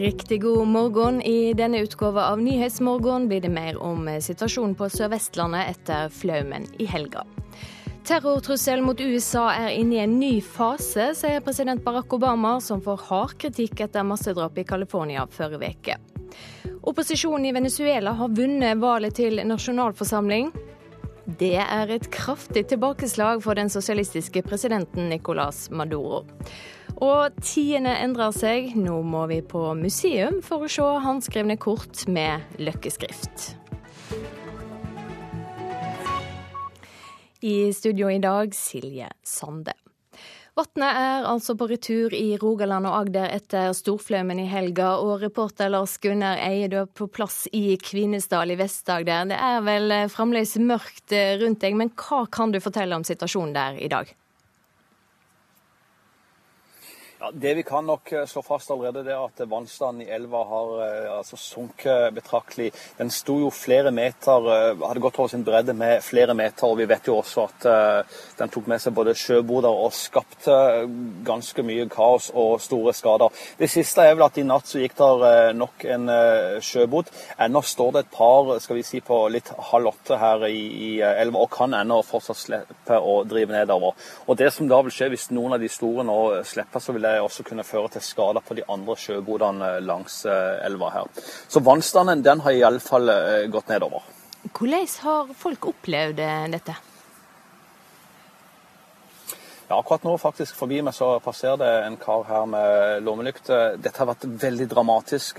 Riktig god morgen. I denne utgåva av Nyhetsmorgen blir det mer om situasjonen på Sør-Vestlandet etter flaumen i helga. Terrortrusselen mot USA er inne i en ny fase, sier president Barack Obama, som får hard kritikk etter massedrapet i California forrige uke. Opposisjonen i Venezuela har vunnet valget til nasjonalforsamling. Det er et kraftig tilbakeslag for den sosialistiske presidenten Nicolas Maduro. Og tiende endrer seg. Nå må vi på museum for å se håndskrevne kort med løkkeskrift. I studio i dag Silje Sande. Vatnet er altså på retur i Rogaland og Agder etter storflommen i helga, og reporter Lars Gunnar Eie, du er på plass i Kvinesdal i Vest-Agder. Det er vel fremdeles mørkt rundt deg, men hva kan du fortelle om situasjonen der i dag? Ja, det vi kan nok eh, slå fast allerede, det er at vannstanden i elva har eh, altså, sunket betraktelig. Den sto jo flere meter, eh, hadde gått over sin bredde med flere meter. og Vi vet jo også at uh, den tok med seg både sjøboder og skapte ganske mye kaos og store skader. Det siste er vel at i natt så gikk der nok en sjøbot. Ennå står det et par skal vi si, på litt halv åtte her i, i elva og kan ennå fortsatt slippe å drive nedover. Og Det som da vil skje hvis noen av de store nå slipper, så vil det det også kunne føre til skader på de andre sjøbodene langs eh, elva her. Så vannstanden den har iallfall eh, gått nedover. Hvordan har folk opplevd eh, dette? Ja, akkurat nå faktisk forbi meg så passerer det en kar her med lommelykt. Dette har vært veldig dramatisk.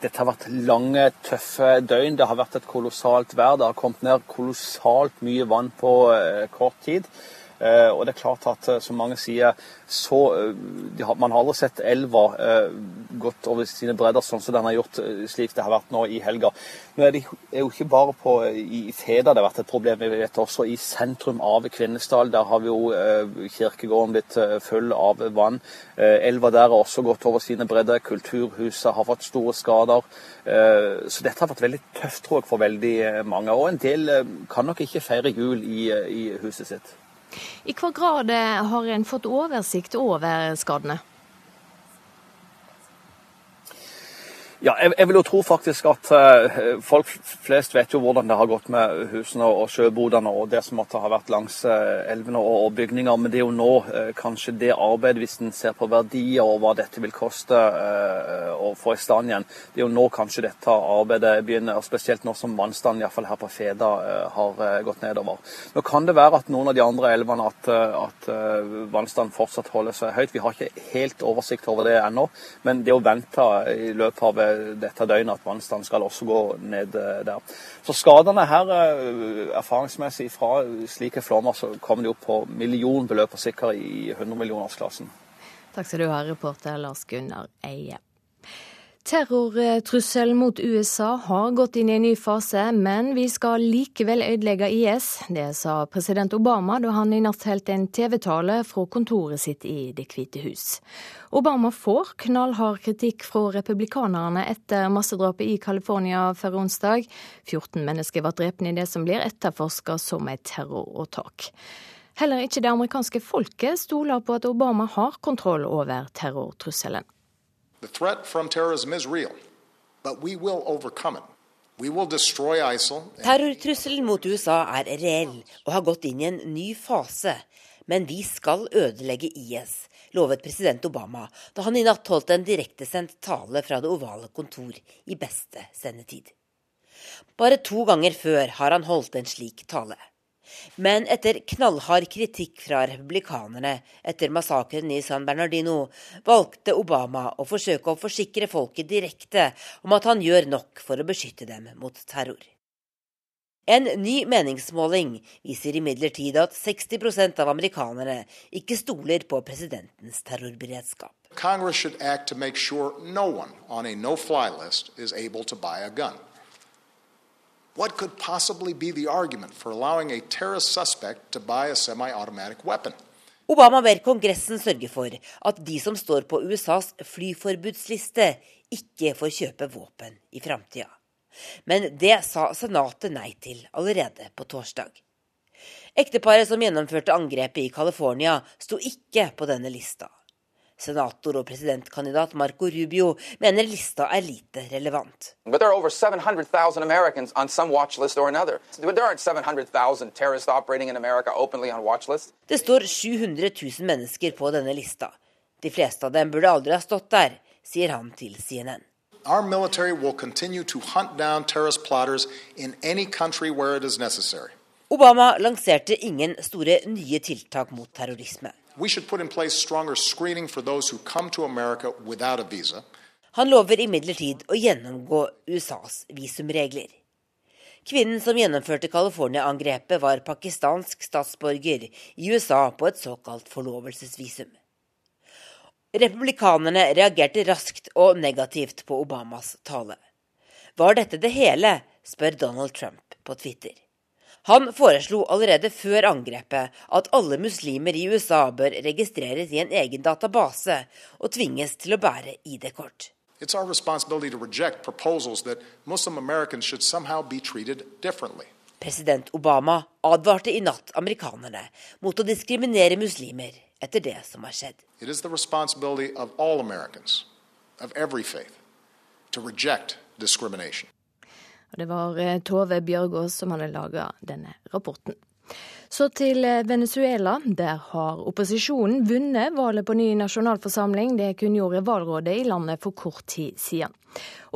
Dette har vært lange, tøffe døgn. Det har vært et kolossalt vær. Det har kommet ned kolossalt mye vann på kort tid. Eh, og det er klart at eh, som mange sier, så eh, Man har aldri sett elva gått over sine bredder sånn som den har gjort slik det har vært nå i helga. Er det jo ikke bare på, i Feda det har vært et problem, vi vet også i sentrum av Kvinesdal. Der har vi jo kirkegården blitt full av vann. Elva der har også gått over sine bredder. Kulturhuset har fått store skader. Så dette har vært veldig tøft, tror jeg, for veldig mange. Og en del kan nok ikke feire jul i, i huset sitt. I hva grad har en fått oversikt over skadene? Ja, jeg, jeg, vil jo tro faktisk at uh, folk flest vet jo hvordan det har gått med husene og sjøbodene og det som måtte ha vært langs uh, elvene og, og, bygninger. Men det er jo nå uh, kanskje det arbeidet, hvis en ser på verdier og hva dette vil koste å få i stand igjen, det er jo nå kanskje dette arbeidet begynner. Spesielt nå som vannstanden iallfall her på Feda har gått nedover. Nå kan det være at noen av de andre elvene at, at vannstanden fortsatt holder seg høyt. Vi har ikke helt oversikt over det ennå, men det å vente i løpet av dette døgnet at vannstanden skal også gå ned eh, der. Så skadene her, eh, erfaringsmessig fra slike flommer, så kommer de opp på millionbeløp, og sikkert i 100-millionersklassen. Takk skal du ha, reporter Lars Gunnar Eie. Terrortrusselen mot USA har gått inn i en ny fase, men vi skal likevel ødelegge IS. Det sa president Obama da han i natt holdt en TV-tale fra kontoret sitt i Det hvite hus. Obama får knallhard kritikk fra republikanerne etter massedrapet i California forrige onsdag. 14 mennesker var drept i det som blir etterforska som et terroråtak. Heller ikke det amerikanske folket stoler på at Obama har kontroll over terrortrusselen. The threat from terrorism is real, but we will overcome it. Terrortrusselen mot USA er reell og har gått inn i en ny fase. Men vi skal ødelegge IS, lovet president Obama da han i natt holdt en direktesendt tale fra det ovale kontor i beste sendetid. Bare to ganger før har han holdt en slik tale. Men etter knallhard kritikk fra republikanerne etter massakren i San Bernardino, valgte Obama å forsøke å forsikre folket direkte om at han gjør nok for å beskytte dem mot terror. En ny meningsmåling viser imidlertid at 60% av amerikanerne ikke stoler på presidentens terrorberedskap. Congress should act to make sure no one on a no-fly list is able to buy a gun. What could possibly be the argument for allowing a terrorist suspect to buy a semi-automatic weapon? Obama ber Kongressen sørge for at de som står på USAs flyforbudsliste, ikke får kjøpe våpen i framtida. Men det sa Senatet nei til allerede på torsdag. Ekteparet som gjennomførte angrepet i California, sto ikke på denne lista. Senator og presidentkandidat Marco Rubio mener lista er lite relevant. Det står 700 000 mennesker på denne lista. De fleste av dem burde aldri ha stått der, sier han til CNN. Our military will continue to hunt down terrorist plotters in any country where it is necessary. Obama lanserte ingen store nye tiltak mot terrorisme. Han lover imidlertid å gjennomgå USAs visumregler. Kvinnen som gjennomførte California-angrepet, var pakistansk statsborger i USA på et såkalt forlovelsesvisum. Republikanerne reagerte raskt og negativt på Obamas tale. Var dette det hele, spør Donald Trump på Twitter. Han foreslo allerede før angrepet at alle muslimer i USA bør registreres i en egen database og tvinges til å bære ID-kort. It's our responsibility to reject proposals that Muslim Americans should somehow be treated differently. President Obama advarte i natt amerikanerne mot å diskriminere muslimer etter det som har skjedd. It is the responsibility of all Americans, of every faith, to reject discrimination. Og det var eh, Tove Bjørgaas som hadde laga denne rapporten. Så til eh, Venezuela. Der har opposisjonen vunnet valget på ny nasjonalforsamling. Det kunngjorde valgrådet i landet for kort tid siden.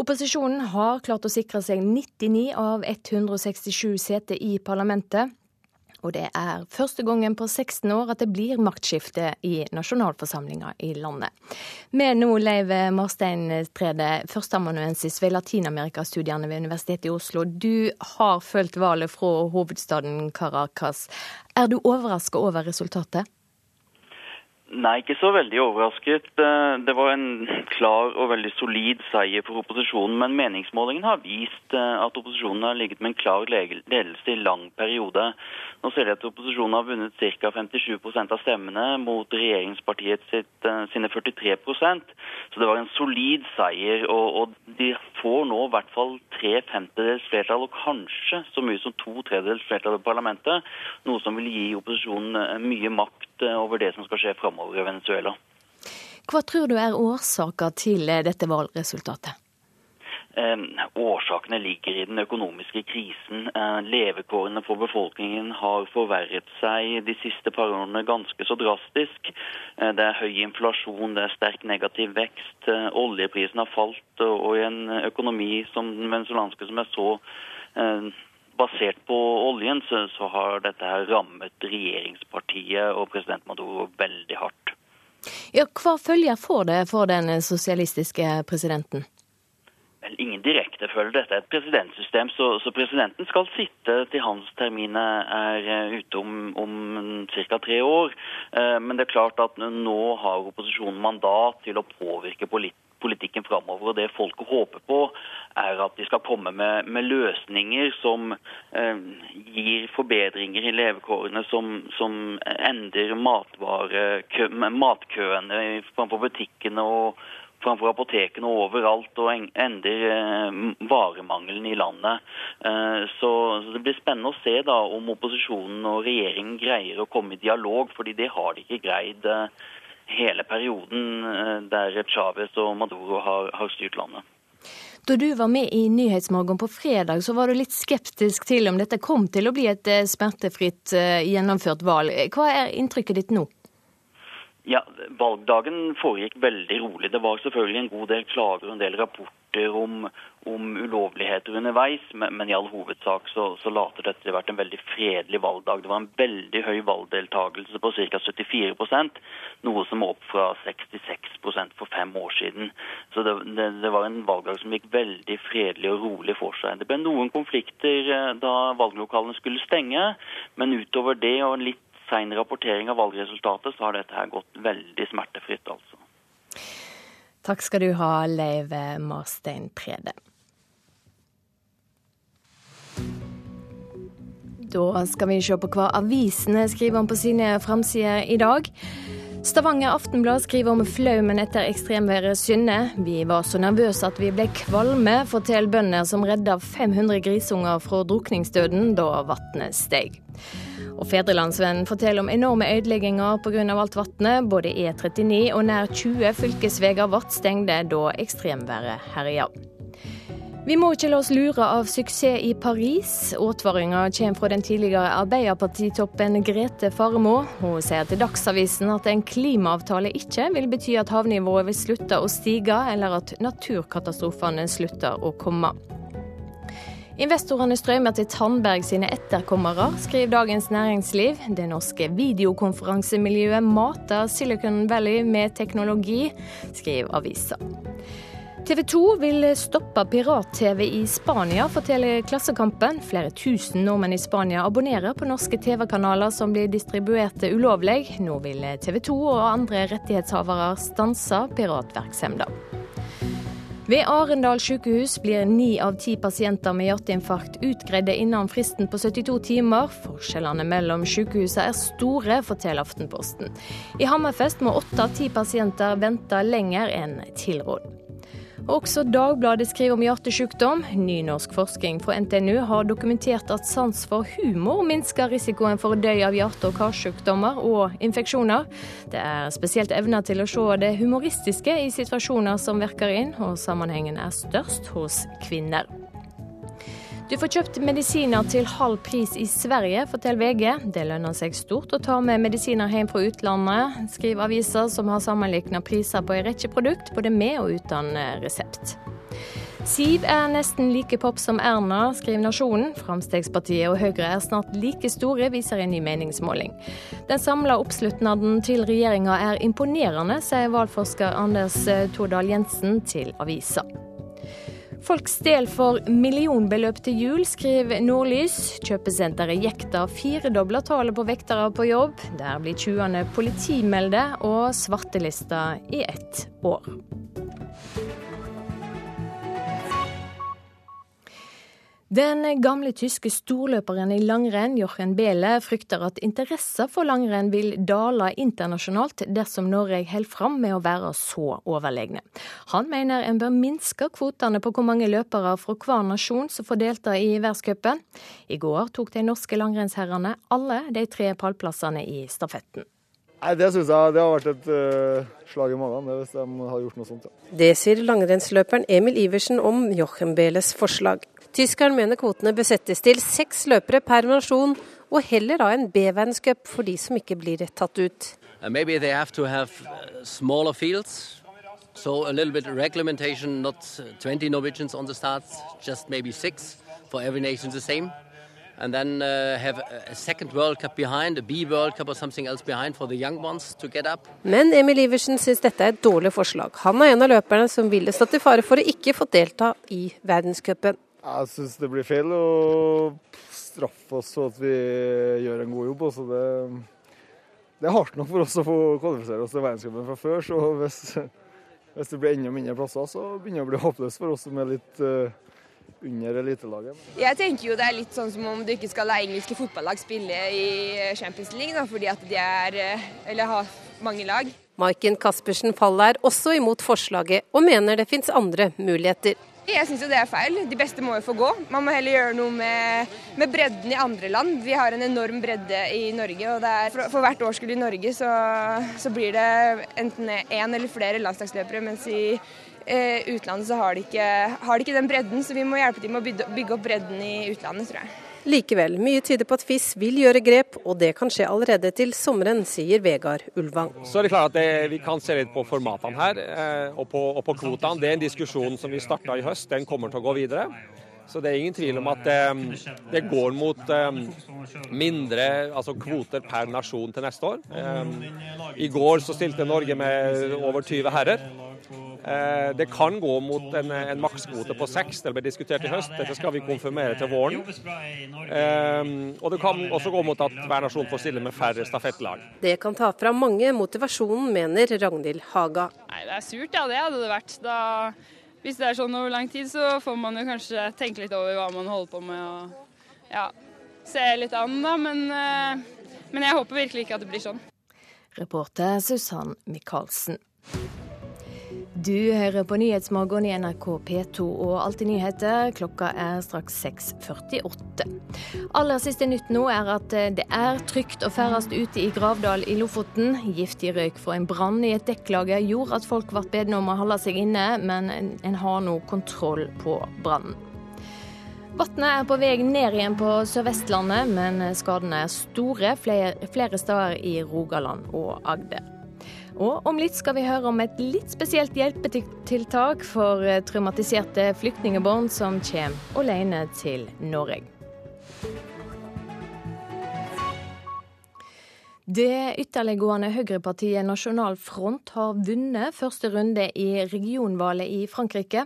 Opposisjonen har klart å sikre seg 99 av 167 seter i parlamentet. Og det er første gangen på 16 år at det blir maktskifte i nasjonalforsamlinga i landet. Med nå Leiv Marstein Trede, førsteamanuensis ved Latin-Amerikastudiene ved Universitetet i Oslo. Du har fulgt valget fra hovedstaden Caracas. Er du overraska over resultatet? Nei, ikke så veldig overrasket. Eh, det var en klar og veldig solid seier for opposisjonen. Men meningsmålingen har vist eh, at opposisjonen har ligget med en klar ledelse i lang periode. Nå ser de at opposisjonen har vunnet ca. 57 av stemmene mot regjeringspartiet sitt, eh, sine 43% Så det var en solid seier. Og, og de får nå i hvert fall tre femtedels flertall, og kanskje så mye som to tredjedels flertall i parlamentet. Noe som vil gi opposisjonen mye makt eh, over det som skal skje framover i Venezuela. Hva tror du er årsaker til dette valgresultatet? Eh, årsakene ligger i den økonomiske krisen. Eh, levekårene for befolkningen har forverret seg de siste par årene ganske så drastisk. Eh, det er høy inflasjon, det er sterk negativ vekst. Oljeprisen har falt, og i en økonomi som den venezuelanske som er så basert på oljen, så, så har dette her rammet regjeringspartiet og president Maduro veldig hardt. Ja, hva følger får det for den sosialistiske presidenten? ingen direkte følger. Dette er et presidentsystem, så, så, presidenten skal sitte til hans termin er eh, ute om, om ca. tre år. Eh, men det er klart at nå har opposisjonen mandat til å påvirke politikken framover. Og det folket håper på, er at de skal komme med, med løsninger som eh, gir forbedringer i levekårene, som, som endrer matkøene framfor butikkene og framfor apotekene overalt og ender eh, varemangelen i landet. Eh, så, det blir spennende å se da om opposisjonen og regjeringen greier å komme i dialog, fordi det har de ikke greid eh, hele perioden der Chávez og Maduro har, har styrt landet. Da du var med i Nyhetsmorgen på fredag, så var du litt skeptisk til om dette kom til å bli et smertefritt gjennomført valg. Hva er inntrykket ditt nå? Ja, Valgdagen foregikk veldig rolig. Det var selvfølgelig en god del klager og en del rapporter om, om ulovligheter underveis, men, men, i all hovedsak så, så later dette til å vært en veldig fredelig valgdag. Det var en veldig høy valgdeltakelse på ca. 74% noe som er opp fra 66% for fem år siden. Så det, det, det, var en valgdag som gikk veldig fredelig og rolig for seg. Det ble noen konflikter eh, da valglokalene skulle stenge, men utover det og litt sein rapportering av valgresultatet, så har dette her gått veldig smertefritt, altså. Takk skal du ha, Leiv Marstein Prede. Da skal vi se på hva avisene skriver om på sine framsider i dag. Stavanger Aftenblad skriver om flaumen etter ekstremværet Synne. Vi var så nervøse at vi ble kvalme, forteller bønder som redda 500 grisunger fra drukningsdøden da vannet steg. Og Fedrelandsvennen forteller om enorme ødelegginger pga. alt vannet. Både E39 og nær 20 fylkesveier ble stengte da ekstremværet herja. Vi må ikke la oss lure av suksess i Paris. Advaringa kommer fra den tidligere Arbeiderpartitoppen Grete Faremo. Hun sier til Dagsavisen at en klimaavtale ikke vil bety at havnivået vil slutte å stige, eller at naturkatastrofene slutter å komme. Investorene strømmer til Tandberg sine etterkommere, skriver Dagens Næringsliv. Det norske videokonferansemiljøet mater Silicon Valley med teknologi, skriver avisa. TV 2 vil stoppe pirat-TV i Spania, forteller Klassekampen. Flere tusen nordmenn i Spania abonnerer på norske TV-kanaler som blir distribuerte ulovlig. Nå vil TV 2 og andre rettighetshavere stanse piratvirksomheten. Ved Arendal sykehus blir ni av ti pasienter med hjerteinfarkt utgreide innen fristen på 72 timer. Forskjellene mellom sykehusene er store, forteller Aftenposten. I Hammerfest må åtte av ti pasienter vente lenger enn tilrådd. Også Dagbladet skriver om hjertesykdom. Ny norsk forskning fra NTNU har dokumentert at sans for humor minsker risikoen for å dø av hjerte- og karsykdommer og infeksjoner. Det er spesielt evner til å se det humoristiske i situasjoner som virker inn, og sammenhengen er størst hos kvinner. Du får kjøpt medisiner til halv pris i Sverige, forteller VG. Det lønner seg stort å ta med medisiner hjem fra utlandet, skriver aviser som har sammenligna priser på en rekke produkt, både med og uten eh, resept. Siv er nesten like pop som Erna, skriver Nasjonen. Fremskrittspartiet og Høyre er snart like store, viser en ny meningsmåling. Den samla oppslutnaden til regjeringa er imponerende, sier valgforsker Anders eh, Tordal Jensen til avisa. Folk stjeler for millionbeløp til jul, skriver Nordlys. Kjøpesenteret Jekta firedobler tallet på vektere på jobb. Der blir tjuvene politimelde og svartelista i ett år. Den gamle tyske storløperen i langrenn, Jochen Behle, frykter at interessen for langrenn vil dale internasjonalt dersom Norge holder fram med å være så overlegne. Han mener en bør minske kvotene på hvor mange løpere fra hver nasjon som får delta i verdenscupen. I går tok de norske langrennsherrene alle de tre pallplassene i stafetten. Nei, Det syns jeg det har vært et uh, slag i magen hvis de har gjort noe sånt. Ja. Det sier langrennsløperen Emil Iversen om Jochen Behles forslag. Tyskeren mener kvotene bør settes til seks løpere per nasjon, og heller ha en B-verdenscup for de som ikke blir tatt ut. Uh, maybe they have to have uh, smaller fields, so a little bit reglementation, not 20 Norwegians on the start, just maybe six for every nation the same. And then uh, have a second World Cup behind, a B World Cup or something else behind for the young ones to get up. Men Emil Iversen syns dette er et dårlig forslag. Han er en av løperne som ville stått i fare for å ikke få delta i verdenscupen. Jeg syns det blir feil å straffe oss for at vi gjør en god jobb. Også det, det er hardt nok for oss å få kvalifisere oss til verdenscupen fra før. Så hvis, hvis, det blir enda mindre plasser, så begynner det å bli håpløst for oss som er litt uh, under elitelaget. Jeg tenker jo det er litt sånn som om du ikke skal la engelske fotballag spille i Champions League, da, fordi at de er, eh, eller har mange lag. Maiken Caspersen Faller er også imot forslaget, og mener det finnes andre muligheter. Jeg syns jo det er feil. De beste må jo få gå. Man må heller gjøre noe med, med bredden i andre land. Vi har en enorm bredde i Norge, og er, for, for, hvert årskull i Norge så, så, blir det enten én eller flere landslagsløpere, mens i eh, utlandet så har de, ikke, har de, ikke, den bredden. Så vi må hjelpe dem med å bygge opp bredden i utlandet, tror jeg. Likevel, mye tyder på at FIS vil gjøre grep, og det kan skje allerede til sommeren, sier Vegard Ulvang. Så er det klart at det, Vi kan se litt på formatene her, eh, og på, og på kvotene. Det er en diskusjon som vi starta i høst, den kommer til å gå videre. Så det er ingen tvil om at det, eh, det går mot mindre altså kvoter per nasjon til neste år. I går så stilte Norge med over 20 herrer. Eh, det kan gå mot en, en makskvote på seks, det ble diskutert i høst. Dette skal vi konfirmere til våren. Eh, og det kan også gå mot at hver nasjon får stille med færre stafettlag. Det kan ta fra mange motivasjonen, mener Ragnhild Haga. Nei, Det er surt, ja. Det hadde det vært. Da, hvis det er sånn over lang tid, så får man jo kanskje tenke litt over hva man holder på med. og ja, se litt an, da. Men, eh, men jeg håper virkelig ikke at det blir sånn. Reporter Susann Michaelsen. Du hører på Nyhetsmorgen i NRK P2 og Alltid nyheter. Klokka er straks 6.48. Aller siste nytt nå er at det er trygt å ferdes ute i Gravdal i Lofoten. Giftig røyk fra en brann i et dekklager gjorde at folk ble bedt om å holde seg inne, men en har nå kontroll på brannen. Vannet er på vei ned igjen på Sør-Vestlandet, men skadene er store flere, flere steder i Rogaland og Agder. Og om litt skal vi høre om et litt spesielt hjelpetiltak for eh, traumatiserte flyktningbarn som kommer alene til Norge. Det ytterliggående høyrepartiet Nasjonal Front har vunnet første runde i regionvalget i Frankrike.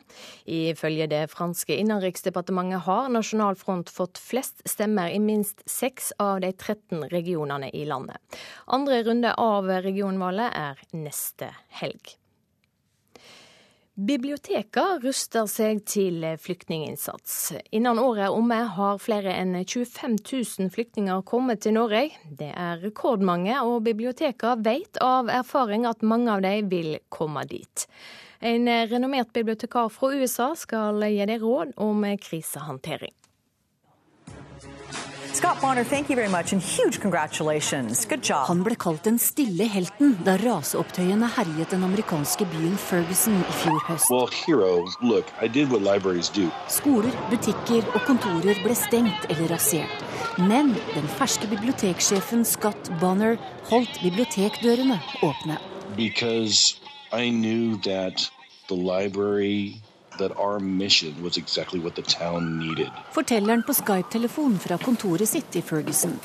Ifølge det franske innenriksdepartementet har Nasjonal Front fått flest stemmer i minst seks av de 13 regionene i landet. Andre runde av regionvalget er neste helg. Biblioteka ruster seg til flyktninginnsats. Innen året er omme har flere enn 25 000 flyktninger kommet til Norge. Det er rekordmange, og biblioteka vet av erfaring at mange av dem vil komme dit. En renommert bibliotekar fra USA skal gi deg råd om krisehåndtering. Scott Bonner, thank you very much and huge congratulations. Good job. Han ble kalt den stille helten da raseopptøyene herjet den amerikanske byen Ferguson i fjor høst. Well, heroes, look, I did what libraries do. Skoler, butikker og kontorer ble stengt eller rasert. Men den ferske biblioteksjefen Scott Bonner holdt bibliotekdørene åpne. Because I knew that the library exactly Forteller han på Skype-telefon fra kontoret sitt i Ferguson.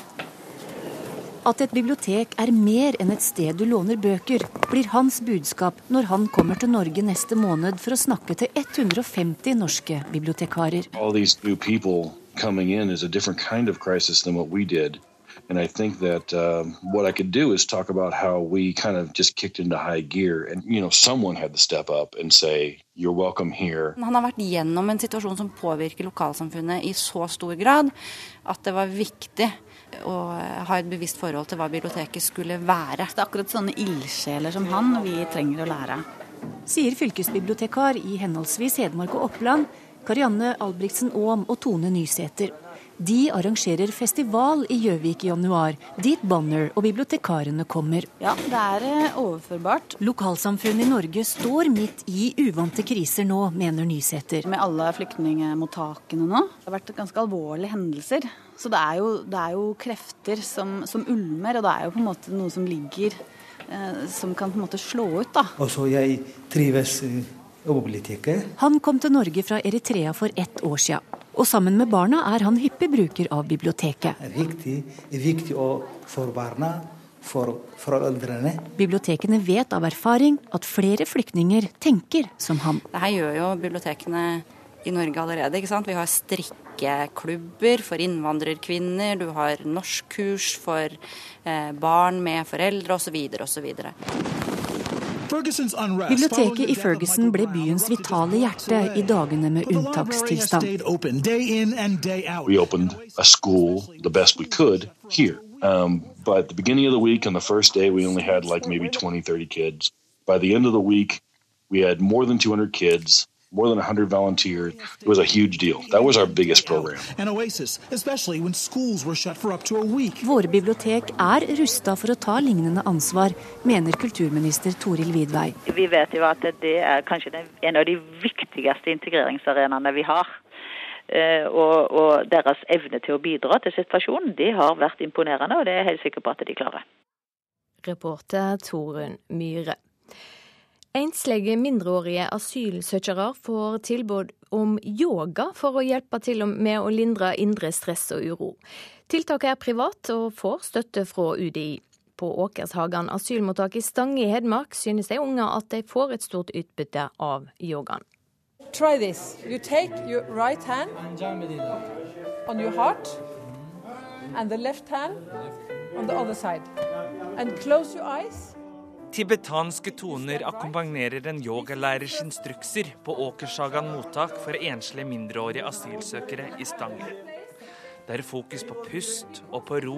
At et bibliotek er mer enn et sted du låner bøker, blir hans budskap når han kommer til Norge neste måned for å snakke til 150 norske bibliotekarer. All these new people coming in is a different kind of crisis than what we did. And I think that um, what I could do is talk about how we kind of just kicked into high gear, and you know, someone had to step up and say, "You're welcome here." Han har vært gjennom en situasjon som påvirker lokalsamfunnet i så stor grad at det var viktig å ha et bevisst forhold til hva biblioteket skulle være. Det er akkurat sånne ildsjeler som han vi trenger å lære. Sier fylkesbibliotekar i henholdsvis Hedmark og Oppland, Karianne Albrigtsen Aam og Tone Nysæter. De arrangerer festival i Gjøvik i januar, dit Bonner og bibliotekarene kommer. Ja, det er eh, overførbart. Lokalsamfunnet i Norge står midt i uvante kriser nå, mener Nysæter. Med alle flyktningmottakene nå. Det har vært ganske alvorlige hendelser. Så det er jo, det er jo krefter som, som, ulmer, og det er jo på en måte noe som ligger eh, Som kan på en måte slå ut, da. Også jeg trives i biblioteket. Han kom til Norge fra Eritrea for ett år siden. Og sammen med barna er han hyppig bruker av biblioteket. Det er viktig, det er viktig for barna, for foreldrene. Bibliotekene vet av erfaring at flere flyktninger tenker som ham. Dette gjør jo bibliotekene i Norge allerede. ikke sant? Vi har strikkeklubber for innvandrerkvinner, du har norskkurs for eh, barn med foreldre osv. osv. Biblioteket i Ferguson ble byens vitale hjerte i dagene med unntakstilstand. We opened a school the best we could here. Um, but at the beginning of the week, on the first day, we only had like maybe 20, 30 kids. By the end of the week, we had more than 200 kids more than 100 volunteers. It was a huge deal. That was our biggest program. An oasis, especially when schools were shut for up to a week. Våre bibliotek er rusta for å ta lignende ansvar, mener kulturminister Toril Vidvei. Vi vet jo at det er kanskje en av de viktigste integreringsarenaene vi har. Eh, og, og, deres evne til å bidra til situasjonen, det har vært imponerende, og det er jeg helt sikker på at de klarer. Reporter Torunn Myhre. Enslige mindreårige asylsøkere får tilbud om yoga for å hjelpe til med å lindre indre stress og uro. Tiltaket er privat og får støtte fra UDI. På Åkershagan asylmottak i Stange i Hedmark synes de unge at de får et stort utbytte av yogaen. Try this. You take your right hand on your heart and the left hand on the other side. And close your eyes. Tibetanske toner akkompagnerer en yogalærers instrukser på Åkersagan mottak for enslige mindreårige asylsøkere i Stange. Det er fokus på pust og på ro.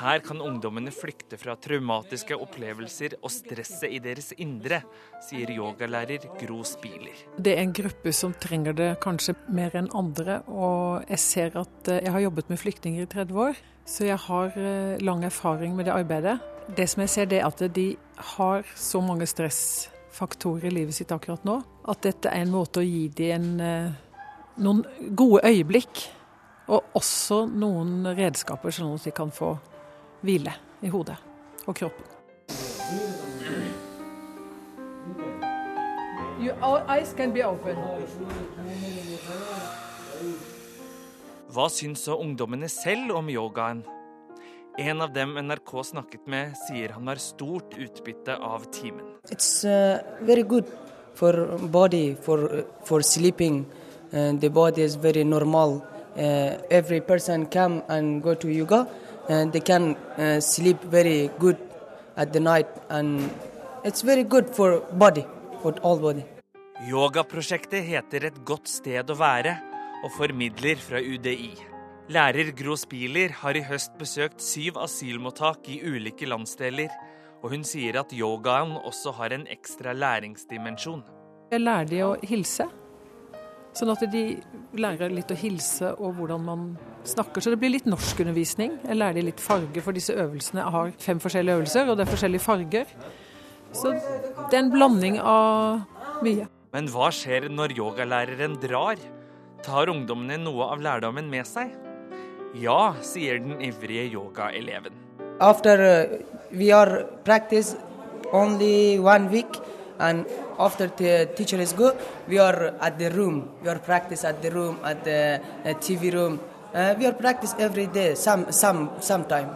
Her kan ungdommene flykte fra traumatiske opplevelser og stresset i deres indre, sier yogalærer Gro Spiler. Det er en gruppe som trenger det kanskje mer enn andre. Og jeg ser at eh, jeg har jobbet med flyktninger i 30 år, så jeg har eh, lang erfaring med det arbeidet. Det som jeg ser, det er at de har så mange stressfaktorer i livet sitt akkurat nå, at dette er en måte å gi dem en, eh, noen gode øyeblikk. Og også noen redskaper, sånn at de kan få hvile i hodet og kroppen. Your eyes can be open. Hva syns ungdommene selv om yogaen? En av dem NRK snakket med, sier han har stort utbytte av timen. It's uh, very good for body, for, for sleeping. Uh, the body is very normal. Uh, every person come and go to yoga, and they can uh, sleep very good at the night, and it's very good for body, for all body. Yogaprosjektet heter Et godt sted å være og formidler fra UDI. Lærer Gro Spiler har i høst besøkt syv asylmottak i ulike landsdeler, og hun sier at yogaen også har en ekstra læringsdimensjon. Jeg lærer de å hilse, sånn at de lærer litt å hilse og hvordan man snakker. Så det blir litt norskundervisning. Jeg lærer de litt farger, for disse øvelsene har fem forskjellige øvelser, og det er forskjellige farger. Så det er en blanding av mye. Men hva skjer når yogalæreren drar? Tar ungdommene noe av lærdommen med seg? Ja, sier den ivrige yogaeleven. After uh, we are practice only one week, and after the teacher is go, we are at the room. We are practice at the room, at the uh, TV room. Uh, we are practice every day, some, some, sometime.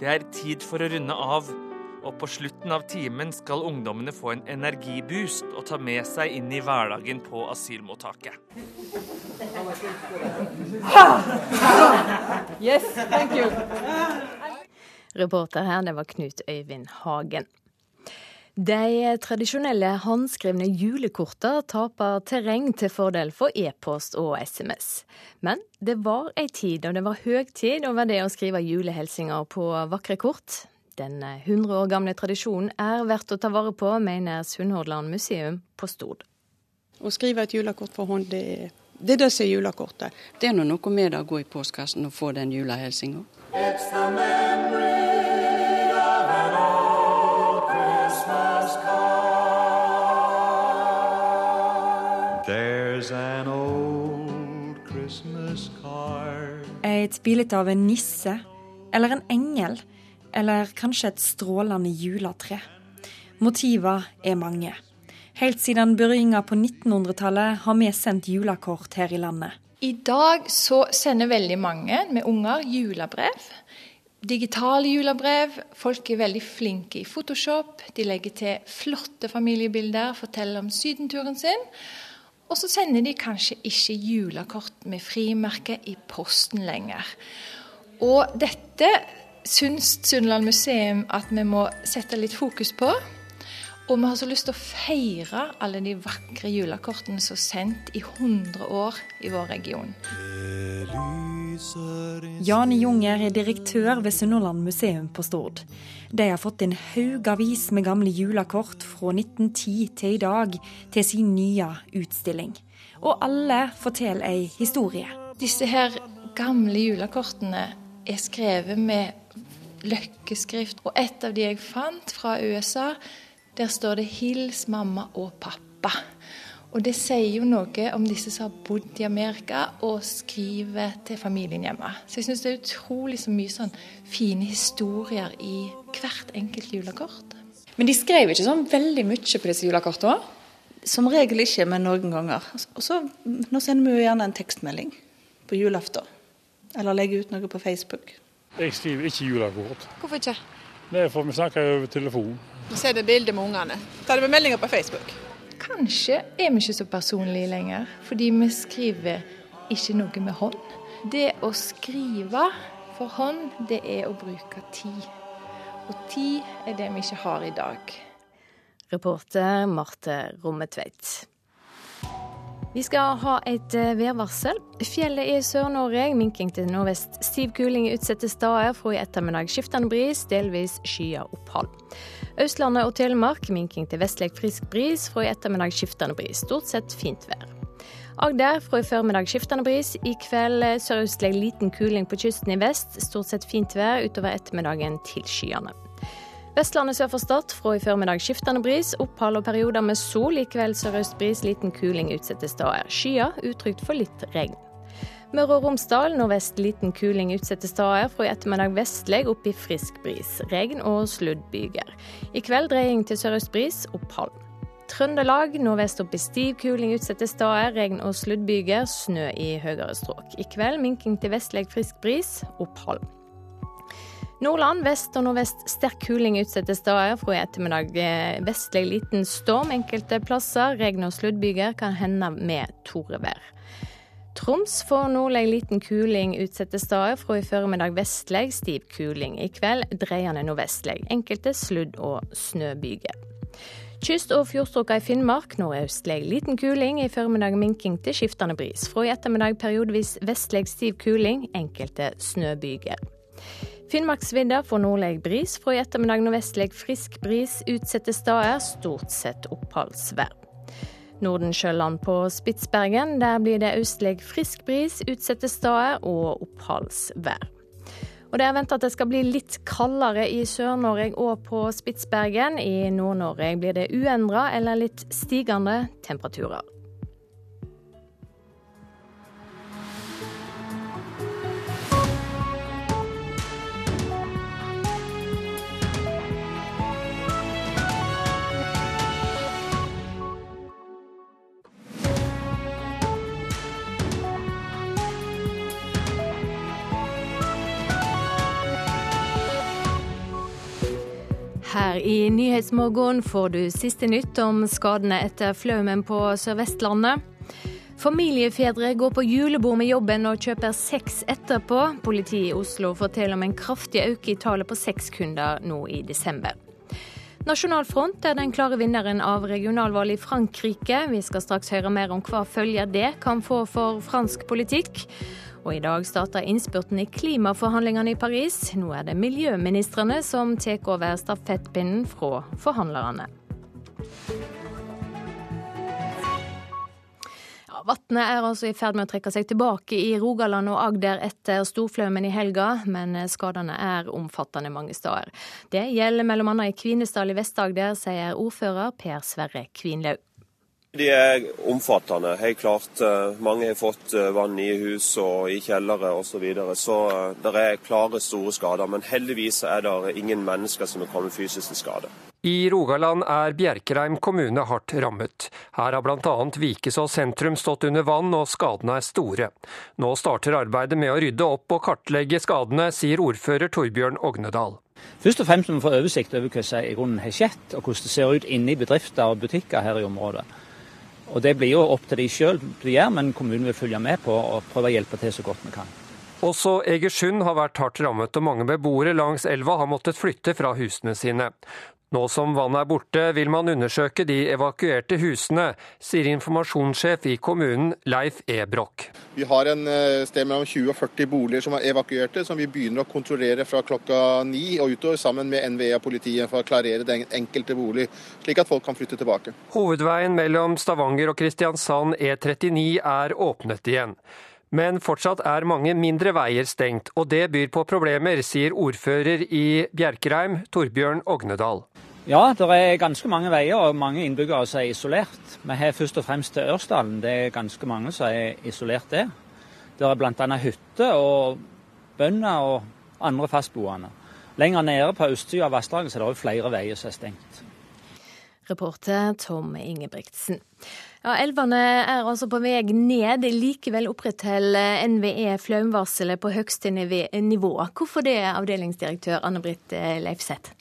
Det er tid for å runde av, og på slutten av timen skal ungdommene få en energiboost og ta med seg inn i hverdagen på asylmottaket. Yes, thank you. Reporter her, det var Knut Øyvind Hagen. De tradisjonelle håndskrevne julekortene taper terreng til fordel for e-post og SMS. Men det var ei tid, og det var høgtid over det å skrive julehilsener på vakre kort. Den 100 år gamle tradisjonen er verdt å ta vare på, mener Sunnhordland museum på Stord. Å skrive et julekort for hånd, det er det, er det som er julekortet. Det er noe med det å gå i postkassen og få den julehilsinga. Et bilde av en nisse, eller en engel, eller kanskje et strålende juletre. Motiver er mange. Helt siden begynnelsen på 1900-tallet har vi sendt julekort her i landet. I dag så sender veldig mange med unger julebrev. Digitale julebrev. Folk er veldig flinke i Photoshop. De legger til flotte familiebilder, forteller om sydenturen sin. Og så sender de kanskje ikke julekort med frimerke i posten lenger. Og dette syns Sunnland museum at vi må sette litt fokus på. Og vi har så lyst til å feire alle de vakre julekortene som er sendt i 100 år i vår region. Jane Junger er direktør ved Sunnhordland museum på Stord. De har fått en haugavis med gamle julekort fra 1910 til i dag til sin nye utstilling. Og alle forteller ei historie. Disse her gamle julekortene er skrevet med løkkeskrift. Og et av de jeg fant fra USA, der står det 'Hils mamma og pappa'. Og det sier jo noe om disse som har bodd i Amerika og skriver til familien hjemme. Så jeg syns det er utrolig så mye sånn fine historier i hvert enkelt julekort. Men de skrev ikke sånn veldig mye på disse julekortene? Som regel ikke, men noen ganger. Og så, Nå sender vi jo gjerne en tekstmelding på julaften. Eller legger ut noe på Facebook. Jeg skriver ikke julekort. Hvorfor ikke? Det er for vi snakker over telefon. Vi sender bilder med ungene. Tar det med meldinger på Facebook. Kanskje er vi ikke så personlige lenger, fordi vi skriver ikke noe med hånd. Det å skrive for hånd, det er å bruke tid. Og tid er det vi ikke har i dag. Reporter Marte Rommetveit. Vi skal ha et eh, værvarsel. Fjellet i Sør-Norge minking til nordvest. Stiv kuling utsatte steder. Fra i ettermiddag skiftende bris, delvis skyet opphold. Østlandet og Telemark minking til vestlig frisk bris. Fra i ettermiddag skiftende bris. Stort sett fint vær. Agder fra i formiddag skiftende bris. I kveld eh, sørøstlig liten kuling på kysten i vest. Stort sett fint vær utover ettermiddagen til skyene. Vestlandet sør for Stad fra i formiddag skiftende bris. Opphold og perioder med sol. I kveld sørøst bris, liten kuling utsatte steder. Skyer, utrygt for litt regn. Møre og Romsdal nordvest liten kuling utsatte steder. Fra i ettermiddag vestlig opp i frisk bris. Regn og sluddbyger. I kveld dreying til sørøst bris, opphold. Trøndelag nordvest opp i stiv kuling utsatte steder. Regn og sluddbyger. Snø i høyere strøk. I kveld minking til vestlig frisk bris, opphold. Nordland vest og nordvest sterk kuling utsatte steder. Fra i ettermiddag eh, vestlig liten storm enkelte plasser. Regn og sluddbyger kan hende med torevær. Troms får nordlig liten kuling utsatte steder. Fra i formiddag vestlig stiv kuling. I kveld dreiende nordvestlig. Enkelte sludd- og snøbyger. Kyst- og fjordstrøka i Finnmark nordøstlig liten kuling. I formiddag minking til skiftende bris. Fra i ettermiddag periodevis vestlig stiv kuling. Enkelte snøbyger. Finnmarksvidda får nordlig bris. Fra i ettermiddag nordvestlig frisk bris. Utsatte steder stort sett oppholdsvær. Nordensjøland på Spitsbergen. Der blir det østlig frisk bris, utsatte steder og oppholdsvær. Og Det er venta at det skal bli litt kaldere i Sør-Norge og på Spitsbergen. I Nord-Norge blir det uendra eller litt stigende temperaturer. Her i Nyhetsmorgen får du siste nytt om skadene etter flaumen på Sør-Vestlandet. Familiefedre går på julebord med jobben og kjøper sex etterpå. Politiet i Oslo forteller om en kraftig økning i tallet på sexkunder nå i desember. Nasjonal Front er den klare vinneren av regionalvalget i Frankrike. Vi skal straks høre mer om hva følger det kan få for fransk politikk. Og i dag starter innspurten i klimaforhandlingene i Paris. Nå er det miljøministrene som tar over stafettpinnen fra forhandlerne. Ja, Vannet er altså i ferd med å trekke seg tilbake i Rogaland og Agder etter storflommen i helga, men skadene er omfattende mange steder. Det gjelder bl.a. i Kvinesdal i Vest-Agder, sier ordfører Per Sverre Kvinlaug. De er omfattende. Helt klart. Eh, mange har fått eh, vann i hus og i kjellere osv. Så, videre. så eh, det er klare, store skader. Men heldigvis er det ingen mennesker som er kommet fysisk til skade. I Rogaland er Bjerkreim kommune hardt rammet. Her har bl.a. Vikesås sentrum stått under vann, og skadene er store. Nå starter arbeidet med å rydde opp og kartlegge skadene, sier ordfører Torbjørn Ognedal. Først og fremst må vi få oversikt over hva som i grunnen har skjedd, og hvordan det ser ut inne i bedrifter og butikker her i området. Og Det blir jo opp til de sjøl, men kommunen vil følge med på og prøve å hjelpe til så godt vi kan. Også Egersund har vært hardt rammet, og mange beboere langs elva har måttet flytte fra husene sine. Nå som vannet er borte, vil man undersøke de evakuerte husene, sier informasjonssjef i kommunen Leif E. Broch. Vi har en eh, sted mellom 20 og 40 boliger som er evakuerte, som vi begynner å kontrollere fra klokka ni og utover, sammen med NVE og politiet, for å klarere den enkelte bolig, slik at folk kan flytte tilbake. Hovedveien mellom Stavanger og Kristiansand E39 er åpnet igjen. Men fortsatt er mange mindre veier stengt, og det byr på problemer, sier ordfører i Bjerkreim, Torbjørn Ognedal. Ja, det er ganske mange veier og mange innbyggere som er isolert. Vi har først og fremst til Ørsdalen. Det er ganske mange som er isolert der. Det er bl.a. hytter og bønder og andre fastboende. Lenger nede på østsida av vassdraget er det flere veier som er stengt. Reporter Tom Ingebrigtsen. Ja, Elvene er altså på vei ned. Likevel opprettholder NVE flaumvarselet på høyeste nivå. Hvorfor det, avdelingsdirektør Anne Britt Leifseth?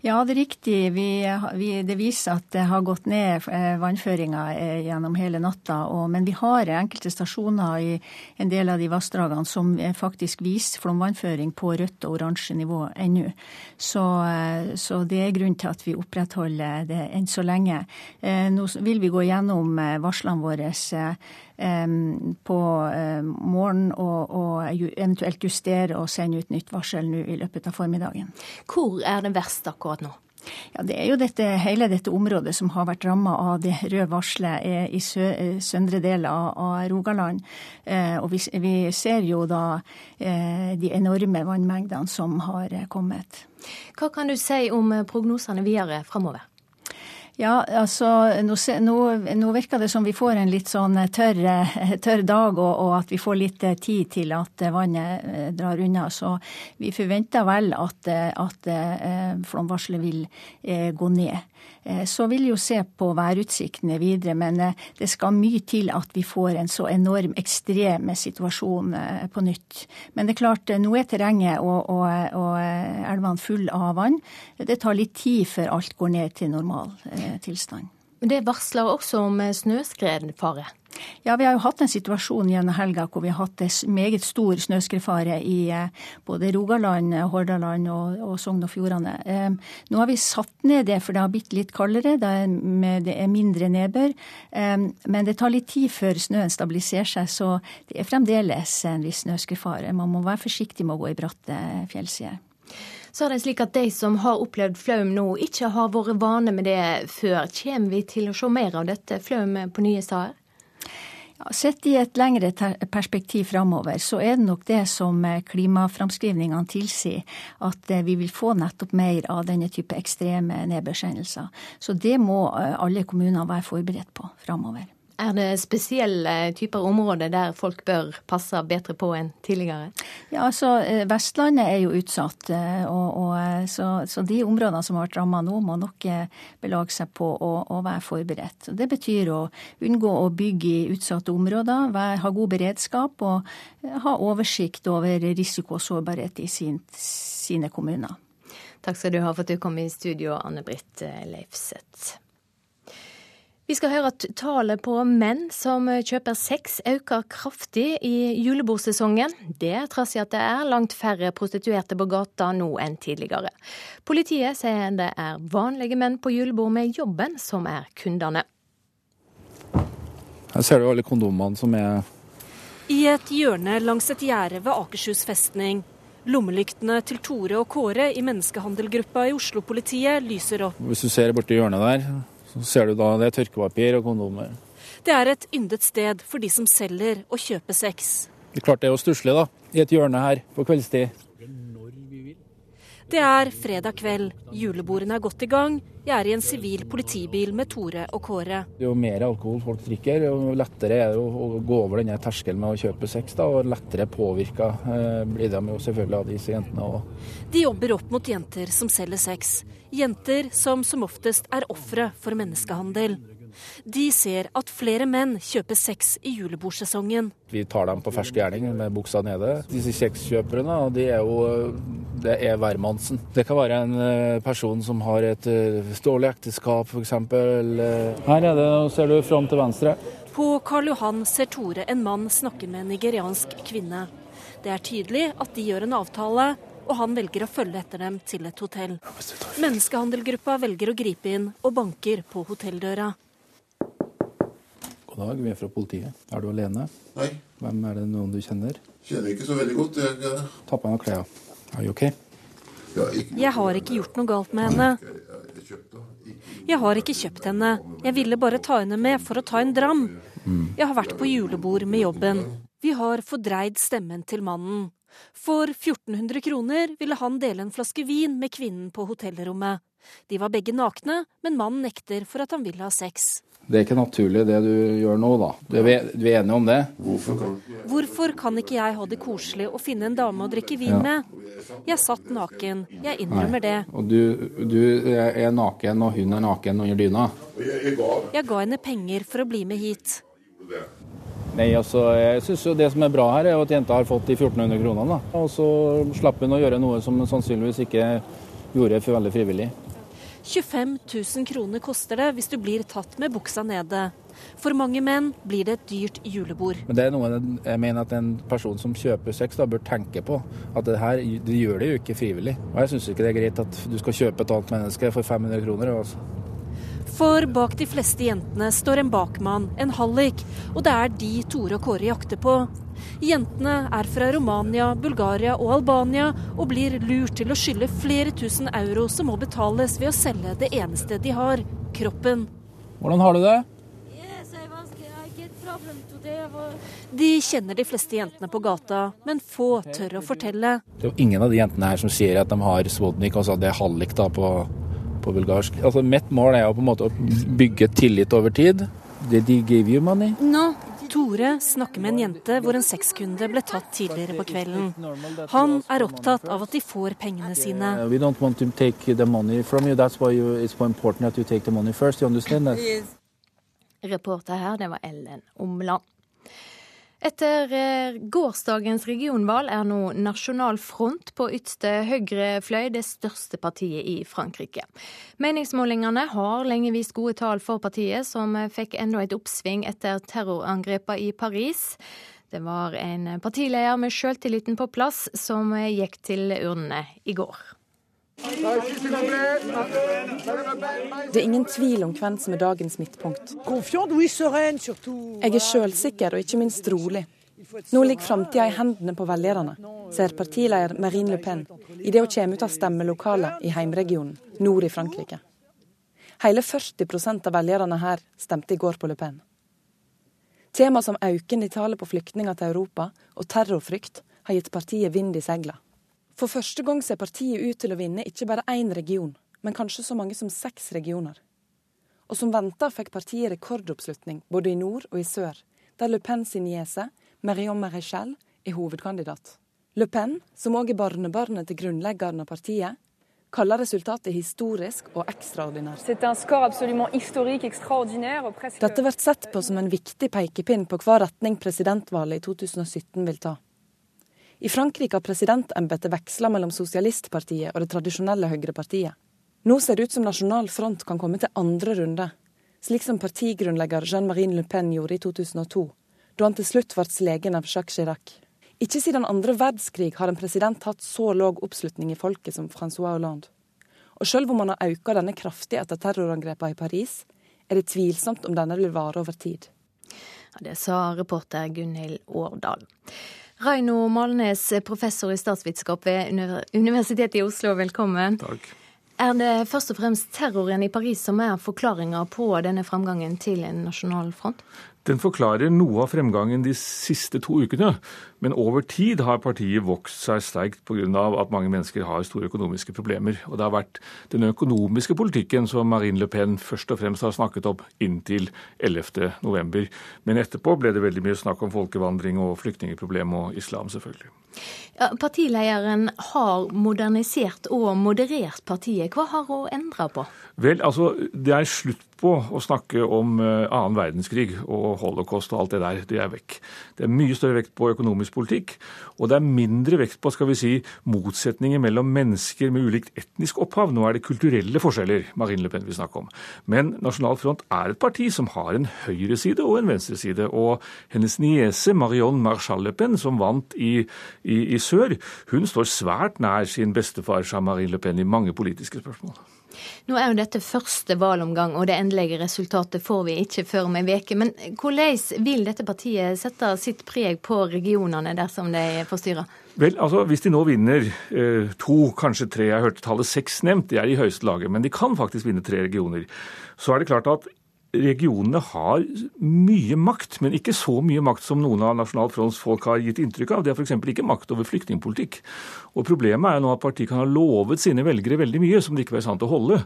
Ja, det er riktig. Vi, vi, det viser at det har gått ned eh, vannføringa eh, gjennom hele natta. Og, men vi har enkelte stasjoner i en del av de vassdragene som faktisk viser flomvannføring på rødt og oransje nivå ennå. Så, eh, så, det er grunn til at vi opprettholder det enn så lenge. Nå vil vi gå gjennom varslene våre på morgen og, og eventuelt justere og sende ut nytt varsel nå i løpet av formiddagen. Hvor er det verst akkurat? Akkurat nå? Ja, Det er jo dette, hele dette området som har vært ramma av det røde varselet i sø, eh, søndre del av, av Rogaland. Eh, og vi, vi, ser jo da eh, de enorme vannmengdene som har kommet. Hva kan du si om prognosene videre framover? Ja, altså nå, nå, nå, virker det som vi får en litt sånn tørr, tørr dag, og, og, at vi får litt eh, tid til at eh, vannet eh, drar unna. Så vi forventer vel at, at flomvarselet vil gå ned. Eh, så vil vi jo se på værutsiktene videre, men eh, det skal mye til at vi får en så enorm ekstrem situasjon eh, på nytt. Men det er klart, nå er terrenget og, og, og elvene fulle av vann. Det tar litt tid før alt går ned til normal tilstand. Men det varsler også om snøskredfare? Ja, Vi har jo hatt en situasjon gjennom helga hvor vi har hatt meget stor snøskredfare i eh, både Rogaland, Hordaland og, og Sogn og Fjordane. Nå har vi satt ned det, for det har blitt litt kaldere. Det er, det er mindre nedbør. Men det tar litt tid før snøen stabiliserer seg, så det er fremdeles en viss snøskredfare. Man må være forsiktig med å gå i bratte fjellsider. Så er det slik at de som har opplevd flaum nå, ikke har vært vane med det før. Kommer vi til å se mer av dette flaum på nye steder? Sett i et lengre perspektiv framover, så er det nok det som eh, klimaframskrivningene tilsier, at eh, vi vil få nettopp mer av denne type ekstreme nedbørshendelser. Så det må eh, alle kommuner være forberedt på framover. Er det spesielle typer områder der folk bør passe bedre på enn tidligere? Ja, altså eh, Vestlandet er jo utsatt, eh, og, og, eh, så, så, de områdene som har vært ramma nå, må nok belage seg på å, å, være forberedt. Det betyr å unngå å bygge i utsatte områder, være, ha god beredskap og ha oversikt over risiko og sårbarhet i sin, sine kommuner. Takk skal du ha for at du kom i studio, Anne Britt Leifseth. Vi skal høre at tallet på menn som kjøper sex øker kraftig i julebordsesongen. Det trass i at det er langt færre prostituerte på gata nå enn tidligere. Politiet sier det er vanlige menn på julebord med jobben som er kundene. Her ser du alle kondomene som er I et hjørne langs et gjerde ved Akershus festning. Lommelyktene til Tore og Kåre i menneskehandelgruppa i Oslo-politiet lyser opp. Hvis du ser borti hjørnet der, så ser du da det er tørkepapir og kondomer. Det er et yndet sted for de som selger og kjøper sex. Det er klart det er jo stusslig, da. I et hjørne her på kveldstid. Det er fredag kveld. Julebordene er godt i gang. Jeg er i en sivil politibil med Tore og Kåre. Jo mer alkohol folk drikker, jo lettere er det å gå over denne terskelen med å kjøpe sex. Da, og lettere påvirka eh, blir de jo selvfølgelig av disse jentene òg. De jobber opp mot jenter som selger sex. Jenter som som oftest er ofre for menneskehandel. De ser at flere menn kjøper sex i julebordsesongen. Vi tar dem på fersk gjerning med buksa nede. Disse sexkjøperne de er jo det er hvermannsen. Det kan være en eh, person som har et dårlig eh, ekteskap f.eks. Her er det, ser du fram til venstre. På Karl Johan ser Tore en mann snakke med en nigeriansk kvinne. Det er tydelig at de gjør en avtale, og han velger å følge etter dem til et hotell. Menneskehandelgruppa velger å gripe inn og banker på hotelldøra. Dag, vi er fra politiet. Er du alene? Nei. Hvem er det noen du kjenner? Kjenner ikke så veldig godt. Jeg, jeg... Ta på deg klærne. Er du OK? Jeg har ikke gjort noe galt med henne. Jeg har ikke kjøpt henne. Jeg ville bare ta henne med for å ta en dram. Mm. Jeg har vært på julebord med jobben. Vi har fordreid stemmen til mannen. For 1400 kroner ville han dele en flaske vin med kvinnen på hotellrommet. De var begge nakne, men mannen nekter for at han vil ha sex. Det er ikke naturlig det du gjør nå, da. Du er, du er enig om det? Hvorfor kan, Hvorfor kan ikke jeg ha det koselig og finne en dame å drikke vin ja. med? Jeg satt naken. Jeg innrømmer det. Og du, du, er naken, og hun er naken under dyna? Jeg ga henne penger for å bli med hit. Nei, altså, jeg synes jo Det som er bra her, er at jenta har fått de 1400 kronene. Og så slapp hun å gjøre noe som sannsynligvis ikke gjorde for veldig frivillig. 25 000 kroner koster det hvis du blir tatt med buksa nede. For mange menn blir det et dyrt julebord. Men det er noe jeg mener at en person som kjøper sex da bør tenke på. At det her, de gjør det jo ikke frivillig. Og jeg syns ikke det er greit at du skal kjøpe et annet menneske for 500 kroner. Altså. For bak de fleste jentene står en bakmann, en hallik, og det er de Tore og Kåre jakter på. Jentene er fra Romania, Bulgaria og Albania og blir lurt til å skylde flere tusen euro som må betales ved å selge det eneste de har kroppen. Hvordan har du det? De kjenner de fleste jentene på gata, men få tør å fortelle. Det er jo ingen av de jentene her som sier at de har Svodnik, altså det er hallik da på, på bulgarsk. Altså Mitt mål er jo på en måte å bygge tillit over tid. Did they give you money? No. Tore snakker med en jente hvor en sexkunde ble tatt tidligere på kvelden. Han er opptatt av at de får pengene sine. We don't want to take the money from you. That's why you, it's important that you take the money first. You understand that? Reporter her, det var Ellen Omland. Etter eh, gårsdagens regionvalg er nå Nasjonal Front på ytste høyre fløy det største partiet i Frankrike. Meningsmålingene har lenge vist gode tall for partiet, som fikk enda et oppsving etter terrorangrepene i Paris. Det var en partileder med sjøltilliten på plass som gikk til urnene i går. Det er ingen tvil om hvem som er dagens midtpunkt. Jeg er sjølsikker og ikke minst rolig. Nå ligger framtida i hendene på velgerne, sier partileder Marine Le Pen idet hun kommer ut av stemmelokalet i heimregionen, nord i Frankrike. Hele 40% av velgerne her stemte i går på Le Pen. Tema som økende i tallet på flyktninger til Europa og terrorfrykt har gitt partiet vind i seilene. For første gang ser partiet ut til å vinne ikke bare én region, men kanskje så mange som seks regioner. Og som venta fikk partiet rekordoppslutning både i nord og i sør, der Le Pen sin niese, Marion Maréchal, er hovedkandidat. Le Pen, som òg er barnebarnet til grunnleggeren av partiet, kaller resultatet historisk og ekstraordinært. Dette blir sett på som en viktig pekepinn på hva retning presidentvalget i 2017 vil ta. I Frankrike har presidentembetet veksla mellom sosialistpartiet og det tradisjonelle høyrepartiet. Nå ser det ut som Nasjonal Front kan komme til andre runde, slik som partigrunnlegger Jean-Marie Le Pen gjorde i 2002, da han til slutt ble slegen av Jacques Chirac. Ikke siden andre verdenskrig har en president hatt så låg oppslutning i folket som Francois Hollande. Og selv om han har økt denne kraftig etter terrorangrepene i Paris, er det tvilsomt om denne vil vare over tid. Ja, det sa reporter Gunhild Årdal. Raino Malnes, professor i statsvitenskap ved Universitetet i Oslo, velkommen. Takk. Er det først og fremst terroren i Paris som er forklaringa på denne framgangen til en nasjonal front? Den forklarer noe av fremgangen de siste to ukene, men over tid har partiet vokst seg sterkt pga. at mange mennesker har store økonomiske problemer. Og det har vært den økonomiske politikken som Marine Le Pen først og fremst har snakket om inntil 11.11. Men etterpå ble det veldig mye snakk om folkevandring og flyktningproblem og islam, selvfølgelig. Ja, partilederen har modernisert og moderert partiet. Hva har hun endra på? Vel, altså, Det er slutt på å snakke om uh, annen verdenskrig og holocaust og alt det der. Det er vekk. Det er mye større vekt på økonomisk politikk, og det er mindre vekt på skal vi si, motsetninger mellom mennesker med ulikt etnisk opphav. Nå er det kulturelle forskjeller Marine Le Pen vil snakke om. Men Nasjonal Front er et parti som har en høyreside og en venstreside. Og hennes niese Marion Marchal Le Pen, som vant i, i, i sør, hun står svært nær sin bestefar Jean-Marie Le Pen i mange politiske spørsmål. Nå er jo dette første valomgang, og det endelige resultatet får vi ikke før om en uke. Men hvordan vil dette partiet sette sitt preg på regionene dersom de får? Vel, altså Hvis de nå vinner eh, to, kanskje tre, jeg hørte tallet seks nevnt, det er i høyeste laget, men de kan faktisk vinne tre regioner, så er det klart at regionene har mye makt, men ikke så mye makt som noen av Nasjonal Fronts folk har gitt inntrykk av. De har f.eks. ikke makt over flyktningpolitikk. Og Problemet er nå at partiet kan ha lovet sine velgere veldig mye som det ikke var sant å holde.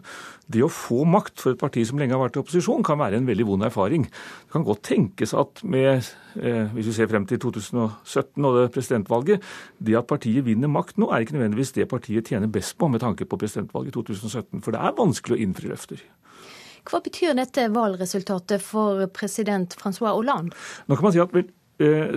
Det å få makt for et parti som lenge har vært i opposisjon, kan være en veldig vond erfaring. Det kan godt tenkes at med, eh, hvis vi ser frem til 2017 og det presidentvalget, det at partiet vinner makt nå, er ikke nødvendigvis det partiet tjener best på med tanke på presidentvalget i 2017. For det er vanskelig å innfri løfter. Hva betyr dette valgresultatet for president Francois Hollande? Nå kan man si at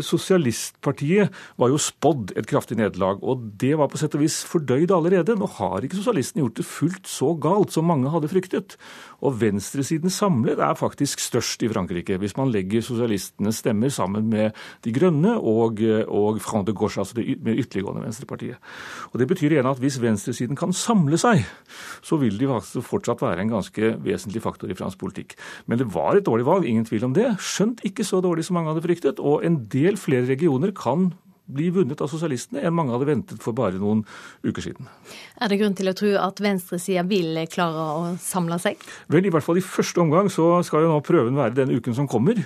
Sosialistpartiet var jo spådd et kraftig nederlag, og det var på sett og vis fordøyd allerede. Nå har ikke sosialistene gjort det fullt så galt som mange hadde fryktet. Og venstresiden samlet er faktisk størst i Frankrike, hvis man legger sosialistenes stemmer sammen med De Grønne og, og Front de Gauche, altså det ytterliggående venstrepartiet. Og Det betyr igjen at hvis venstresiden kan samle seg, så vil de fortsatt være en ganske vesentlig faktor i fransk politikk. Men det var et dårlig valg, ingen tvil om det. Skjønt ikke så dårlig som mange hadde fryktet. Og en del flere regioner kan bli vunnet av sosialistene enn mange hadde ventet for bare noen uker siden. Er det grunn til å tro at venstresida vil klare å samle seg? Vel, i hvert fall i første omgang så skal jo nå prøven være den uken som kommer.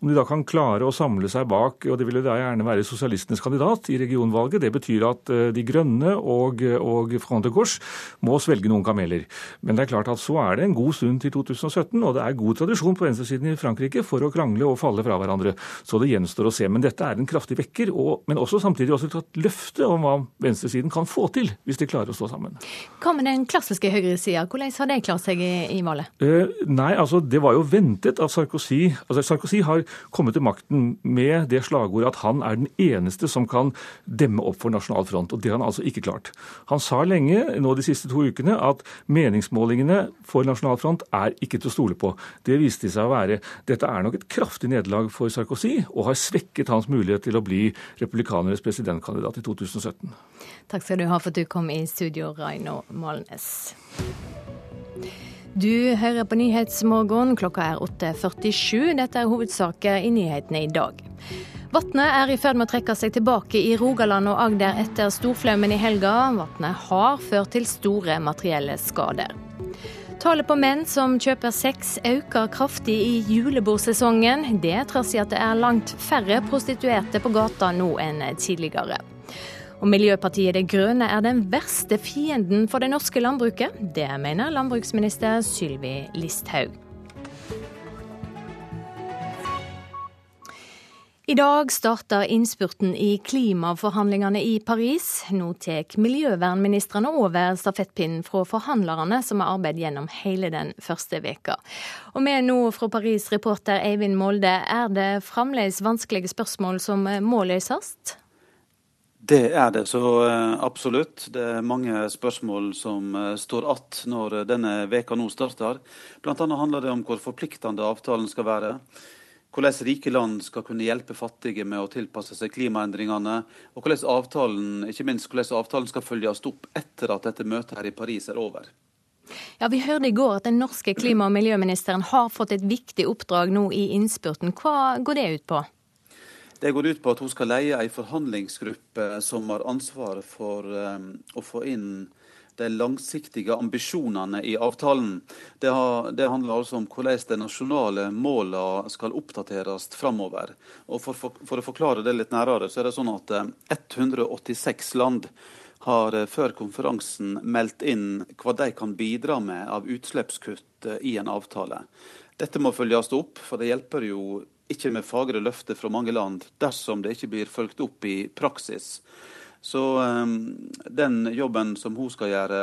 Om de da kan klare å samle seg bak, og det ville da gjerne være sosialistenes kandidat i regionvalget. Det betyr at eh, De Grønne og, og Front de Gauche må svelge noen kameler. Men det er klart at så er det en god stund til 2017, og det er god tradisjon på venstresiden i Frankrike for å krangle og falle fra hverandre. Så det gjenstår å se. Men dette er en kraftig vekker. og men også samtidig også tatt løfte om hva venstresiden kan få til, hvis de klarer å stå sammen. Hva med den klassiske høyresida, hvordan har de klart seg i, i valget? Eh, nei, altså det var jo ventet at Sarkozy altså Sarkozy har kommet til makten med det slagordet at han er den eneste som kan demme opp for nasjonal front, og det har han altså ikke klart. Han sa lenge, nå de siste to ukene, at meningsmålingene for nasjonal front er ikke til å stole på. Det viste seg å være Dette er nok et kraftig nederlag for Sarkozy, og har svekket hans mulighet til å bli republikaner republikanernes presidentkandidat i 2017. Takk skal du ha for at du kom i studio, Raino Malnes. Du hører på Nyhetsmorgen. Klokka er 8.47. Dette er hovedsaker i nyhetene i dag. Vatnet er i ferd med å trekke seg tilbake i Rogaland og Agder etter storflommen i helga. Vatnet har ført til store materielle skader. Tallet på menn som kjøper sex øker kraftig i julebordsesongen. Det trass i at det er langt færre prostituerte på gata nå enn tidligere. Og Miljøpartiet De Grønne er den verste fienden for det norske landbruket. Det mener landbruksminister Sylvi Listhaug. I dag starter innspurten i klimaforhandlingene i Paris. Nå tar miljøvernministrene over stafettpinnen fra forhandlerne som har arbeidet gjennom hele den første veka. Og med nå fra Paris, reporter Eivind Molde, er det fremdeles vanskelige spørsmål som må løses? Det er det så eh, absolutt. Det er mange spørsmål som eh, står att når denne veka nå starter. Annet handler det om hvor forpliktende avtalen skal være hvordan rike land skal kunne hjelpe fattige med å tilpasse seg klimaendringene, og hvordan avtalen, ikke minst hvordan avtalen skal følges opp etter at dette møtet her i Paris er over. Ja, Vi hørte i går at den norske klima- og miljøministeren har fått et viktig oppdrag nå i innspurten. Hva går det ut på? Det går ut på at hun skal leie en forhandlingsgruppe som har ansvaret for um, å få inn de langsiktige ambisjonene i avtalen. Det, har, det, handler altså om hvordan de nasjonale målene skal oppdateres framover. For, for, for, å forklare det litt nærere, så er det sånn at 186 eh, land har eh, før konferansen meldt inn hva de kan bidra med av utslippskutt eh, i en avtale. Dette må følges opp, for det hjelper jo ikke med fagre løfter fra mange land dersom det ikke blir fulgt opp i praksis. Så um, den jobben som hun skal gjøre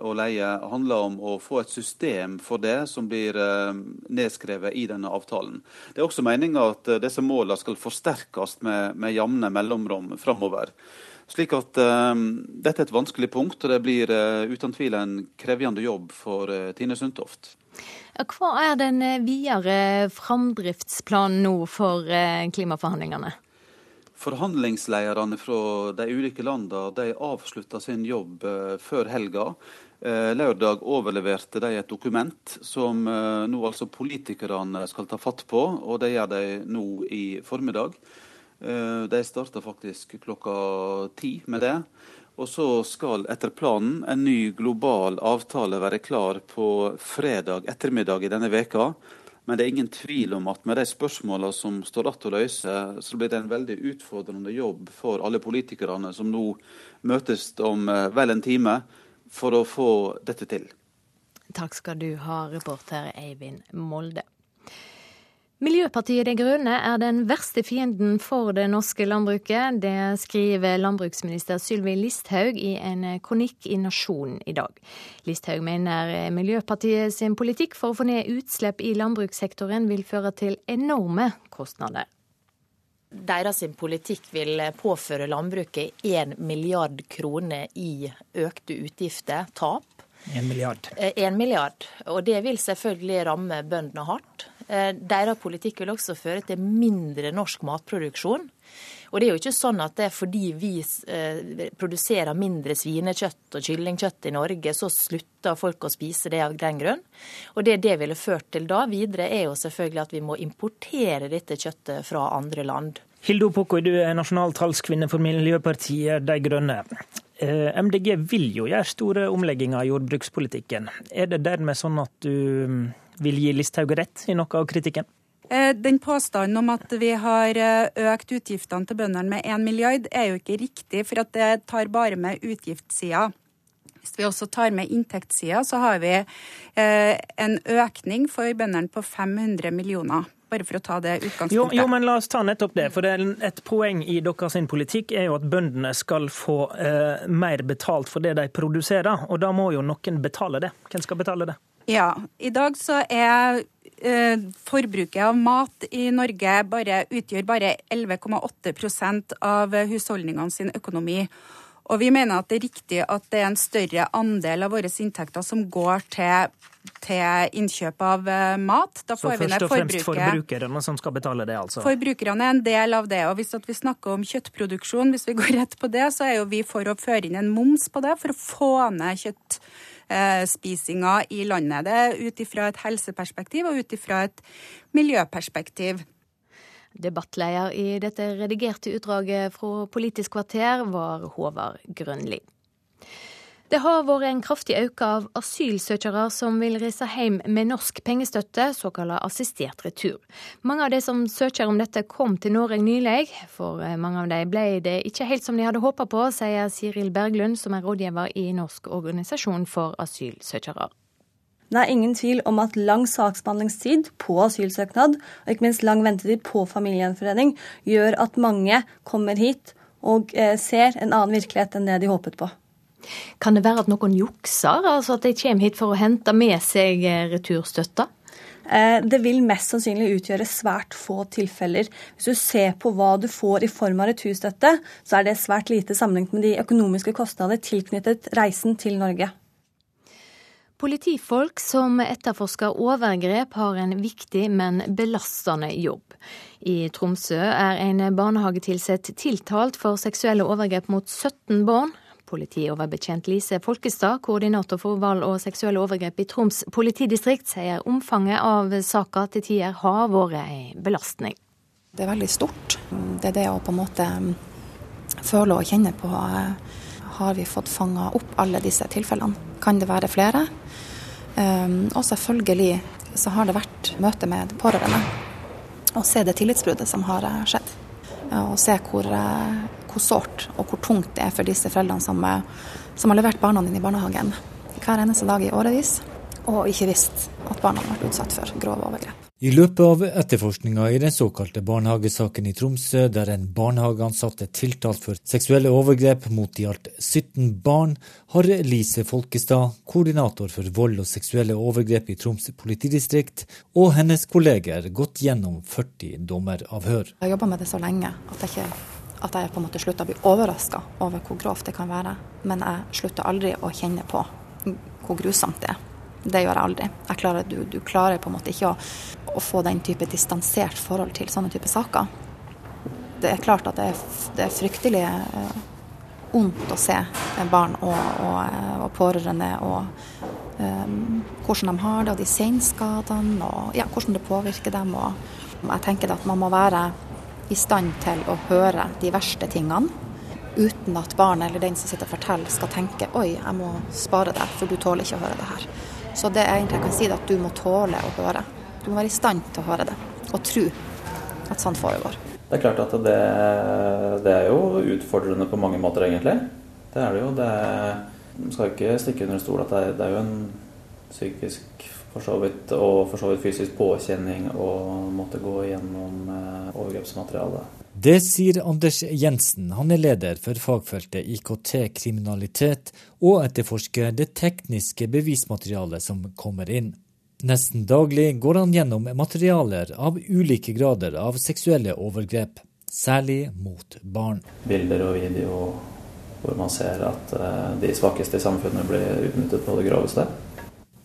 og leie, handler om å få et system for det som blir uh, nedskrevet i denne avtalen. Det er også meninga at uh, disse målene skal forsterkes med, med jevne mellomrom framover. Slik at uh, dette er et vanskelig punkt, og det blir uh, uten tvil en krevende jobb for uh, Tine Sundtoft. Hva er den videre framdriftsplanen nå for klimaforhandlingene? Forhandlingslederne fra de ulike landene de avslutta sin jobb eh, før helga. Eh, lørdag overleverte de et dokument som eh, nå altså politikerne skal ta fatt på, og det gjør de nå i formiddag. De starta faktisk klokka ti med det. Og så skal etter planen en ny global avtale være klar på fredag ettermiddag i denne veka. Men det er ingen tvil om at med de spørsmålene som står igjen å løse, så blir det en veldig utfordrende jobb for alle politikerne som nå møtes om eh, vel en time for å få dette til. Takk skal du ha, reporter Eivind Molde. Miljøpartiet De Grønne er den verste fienden for det norske landbruket. Det skriver landbruksminister Sylvi Listhaug i en kronikk i Nasjonen i dag. Listhaug mener Miljøpartiet sin politikk for å få ned utslipp i landbrukssektoren vil føre til enorme kostnader. Deres politikk vil påføre landbruket 1 milliard kroner i økte utgifter, tap. En milliard. Eh, en milliard. Og det vil selvfølgelig ramme bøndene hardt. Eh, deres politikk vil også føre til mindre norsk matproduksjon. Og det er jo ikke sånn at det er fordi vi eh, produserer mindre svinekjøtt og kyllingkjøtt i Norge, så slutter folk å spise det av den grunn. Og det det ville ført til da videre, er jo selvfølgelig at vi må importere dette kjøttet fra andre land. Hildo Pukoi, du er nasjonal talskvinne for Miljøpartiet De Grønne. Eh, MDG vil jo gjøre store omlegginger i jordbrukspolitikken. Er det dermed sånn at du mm, vil gi Listhaug rett i noe av kritikken? Eh, den påstanden om at vi har eh, økt utgiftene til bøndene med 1 milliard, er jo ikke riktig, for at det tar bare med utgiftssida. Hvis vi også tar med inntektssida, så har vi en økning for bøndene på 500 millioner. Bare for å ta det utgangspunktet. Jo, jo, men la oss ta nettopp det. For det et poeng i deres politikk er jo at bøndene skal få eh, mer betalt for det de produserer. Og da må jo noen betale det. Hvem skal betale det? Ja, i dag så er eh, forbruket av mat i Norge bare, utgjør bare 11,8% av husholdningene sin økonomi. Og vi mener at det er riktig at det er en større andel av våre inntekter som går til til innkjøp av eh, mat. Da får Så vi ned forbruket. Så først og fremst forbrukerne som skal betale det, altså? Forbrukerne er en del av det. Og hvis vi snakker om kjøttproduksjon, hvis vi går rett på det, så er jo vi for å føre inn en moms på det for å få ned kjøttspisinga i landet. Det er ut ifra et helseperspektiv og ut ifra et miljøperspektiv. Debattleder i dette redigerte utdraget fra Politisk kvarter var Håvard Grønli. Det har vært en kraftig økning av asylsøkere som vil reise hjem med norsk pengestøtte, såkalt assistert retur. Mange av de som søker om dette kom til Norge nylig. For eh, mange av dem ble det ikke helt som de hadde håpa på, sier Siril Berglund, som er rådgiver i Norsk organisasjon for asylsøkere. Det er ingen tvil om at lang saksbehandlingstid på asylsøknad, og ikke minst lang ventetid på familiegjenforening, gjør at mange kommer hit og eh, ser en annen virkelighet enn det de håpet på. Kan det være at noen jukser, altså at de kommer hit for å hente med seg eh, returstøtta? Eh, det vil mest sannsynlig utgjøre svært få tilfeller. Hvis du ser på hva du får i form av returstøtte, så er det svært lite sammenlignet med de økonomiske kostnader tilknyttet reisen til Norge. Politifolk som etterforsker overgrep, har en viktig, men belastende jobb. I Tromsø er en barnehagetilsett tiltalt for seksuelle overgrep mot 17 barn. Politioverbetjent Lise Folkestad, koordinator for vold og seksuelle overgrep i Troms politidistrikt, sier omfanget av saka til tider har vært en belastning. Det er veldig stort. Det er det å på en måte føle og kjenne på har vi fått fanga opp alle disse tilfellene? Kan det være flere? Um, og selvfølgelig så har det vært møte med pårørende. Å se det tillitsbruddet som har skjedd. Og se hvor, hvor sårt og hvor tungt det er for disse foreldrene som, eh, som har levert barna dine i barnehagen hver eneste dag i årevis, og ikke visst at barna har vært utsatt for grove overgrep. I løpet av etterforskninga i den såkalte barnehagesaken i Tromsø, der en barnehageansatt er tiltalt for seksuelle overgrep mot i alt 17 barn, har Lise Folkestad, koordinator for vold og seksuelle overgrep i Troms politidistrikt, og hennes kolleger gått gjennom 40 dommeravhør. Jeg har jobba med det så lenge at jeg ikke at jeg på en måte slutta å bli overraska over hvor grovt det kan være. Men jeg slutter aldri å kjenne på hvor grusomt det er. Det gjør jeg aldri. Jeg klarer, du, du, klarer på en måte ikke å, å, få den type distansert forhold til sånne type saker. Det er klart at det er, det er fryktelig eh, ondt å se barn og, og, eh, og pårørende og eh, hvordan de har det, og de senskadene, og ja, hvordan det påvirker dem. Og jeg tenker at man må være i stand til å høre de verste tingene, uten at barnet eller den som sitter og forteller skal tenke oi, jeg må spare deg, for du tåler ikke å høre det her. Så det jeg egentlig kan si, er at du må tåle å høre. Du må være i stand til å høre det, og tro at sånn foregår. Det er klart at det, det er jo utfordrende på mange måter, egentlig. Det er det jo. Det skal ikke stikke under stol at det er, det er jo en psykisk for så vidt, og for så vidt fysisk påkjenning og måtte gå gjennom eh, overgrepsmateriale. Det sier Anders Jensen. Han er leder for fagfeltet IKT-kriminalitet og etterforsker det tekniske bevismaterialet som kommer inn. Nesten daglig går han gjennom materialer av ulike grader av seksuelle overgrep. særlig mot barn. Bilder og video hvor man ser at eh, de svakeste i samfunnet blir utnyttet på det groveste.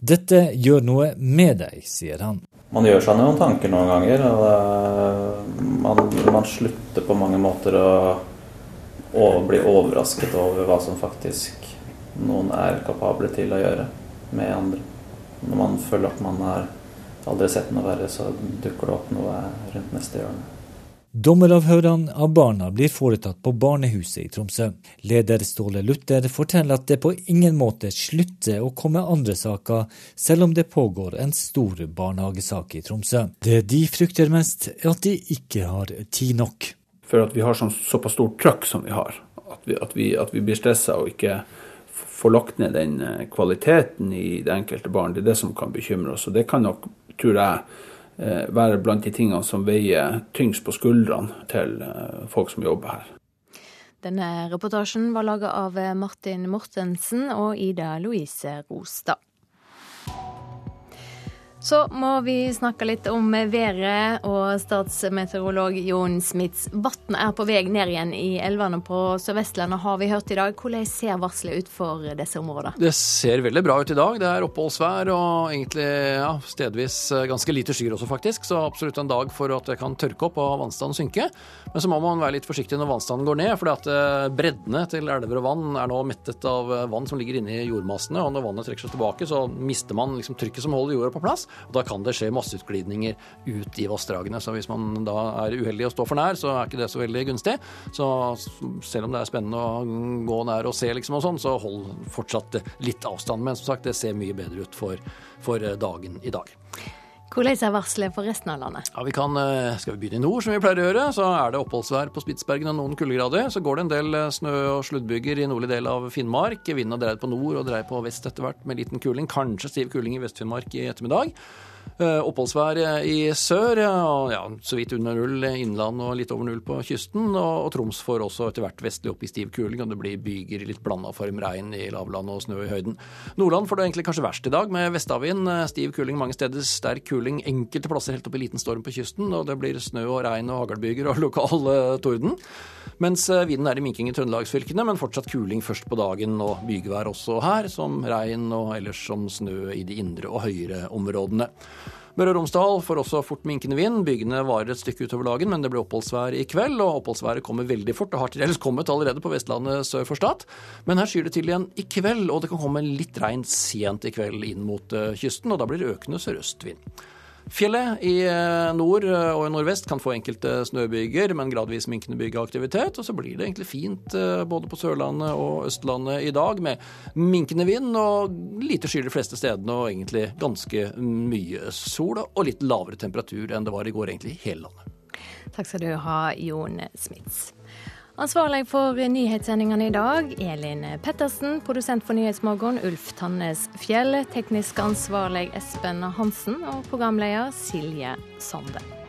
Dette gjør noe med deg, sier han. Man gjør seg noen tanker noen ganger. og man, man slutter på mange måter å, over, bli overrasket over hva som faktisk noen er kapable til å gjøre med andre. Når man føler at man har aldri sett noe verre, så dukker det opp noe rundt neste hjørne. Dommeravhørene av barna blir foretatt på barnehuset i Tromsø. Leder Ståle Luther forteller at det på ingen måte slutter å komme andre saker, selv om det pågår en stor barnehagesak i Tromsø. Det de frykter mest, er at de ikke har tid nok. For at vi har sånn, såpass stort trøkk som vi har, at vi, at vi, at vi blir stressa og ikke får lagt ned den eh, kvaliteten i det enkelte barn, det er det som kan bekymre oss. Og det kan nok, tror jeg, være blant de tingene som veier tyngst på skuldrene til eh, folk som jobber her. Denne reportasjen var laga av Martin Mortensen og Ida Louise Rostad. Så må vi snakke litt om været, og statsmeteorolog Jon Smits. Vann er på vei ned igjen i elvene på Sør-Vestlandet, har vi hørt i dag. Hvordan ser varselet ut for disse områdene? Det ser veldig bra ut i dag. Det er oppholdsvær og egentlig ja, stedvis ganske lite skyer også, faktisk. Så absolutt en dag for at det kan tørke opp og vannstanden synke. Men så må man være litt forsiktig når vannstanden går ned, for eh, breddene til elver og vann er nå mettet av vann som ligger inne i jordmassene. Og når vannet trekker seg tilbake, så mister man liksom trykket som holder jorda på plass. Og da kan det skje masseutglidninger ut i vassdragene. Så hvis man da er uheldig å stå for nær, så er ikke det så veldig gunstig. Så selv om det er spennende å gå nær og se liksom og sånn, så hold fortsatt litt avstand. Men som sagt, det ser mye bedre ut for, for dagen i dag. Hvordan er varselet for resten av landet? Ja, vi kan, eh, Skal vi begynne i nord, som vi pleier å gjøre, så er det oppholdsvær på Spitsbergen og noen kuldegrader. Så går det en del eh, snø- og sluddbyger i nordlig del av Finnmark. Vinden har dreid på nord og dreid på vest etter hvert med liten kuling. Kanskje stiv kuling i Vest-Finnmark i ettermiddag. Eh, oppholdsvær i sør, og ja, så vidt under null innland og litt over null på kysten. Og, og Troms får også etter hvert vestlig opp i stiv kuling, og det blir byger litt blanda form, regn i lavland og snø i høyden. Nordland får det egentlig kanskje verst i dag, med vestavind, eh, stiv kuling mange steder, sterk kuling enkelte plasser helt opp i liten storm på kysten, og det blir snø og regn og haglbyger og lokal torden. Mens vinden er i minking i trøndelagsfylkene, men fortsatt kuling først på dagen og bygevær også her, som regn og ellers som snø i de indre og høyere områdene. Møre og Romsdal får også fort minkende vind. Bygene varer et stykke utover dagen, men det blir oppholdsvær i kveld. Og oppholdsværet kommer veldig fort. Det har til dels kommet allerede på Vestlandet sør for Stad. Men her skyr det til igjen i kveld, og det kan komme litt regn sent i kveld inn mot uh, kysten. Og da blir det økende sørøstvind. Fjellet i eh, nord eh, og i nordvest kan få enkelte snøbyger, men gradvis minkende byggeaktivitet. Og så blir det egentlig fint eh, både på Sørlandet og Østlandet i dag, med minkende vind og lite skyer de fleste stedene, og egentlig ganske mye sol og litt lavere temperatur enn det var i går egentlig i hele landet. Takk skal du ha, Jon Smits. Ansvarlig for nyhetssendingene i dag, Elin Pettersen. Produsent for Nyhetsmorgen, Ulf Tannes Fjell. Teknisk ansvarlig, Espen Hansen. Og programleder, Silje Sande.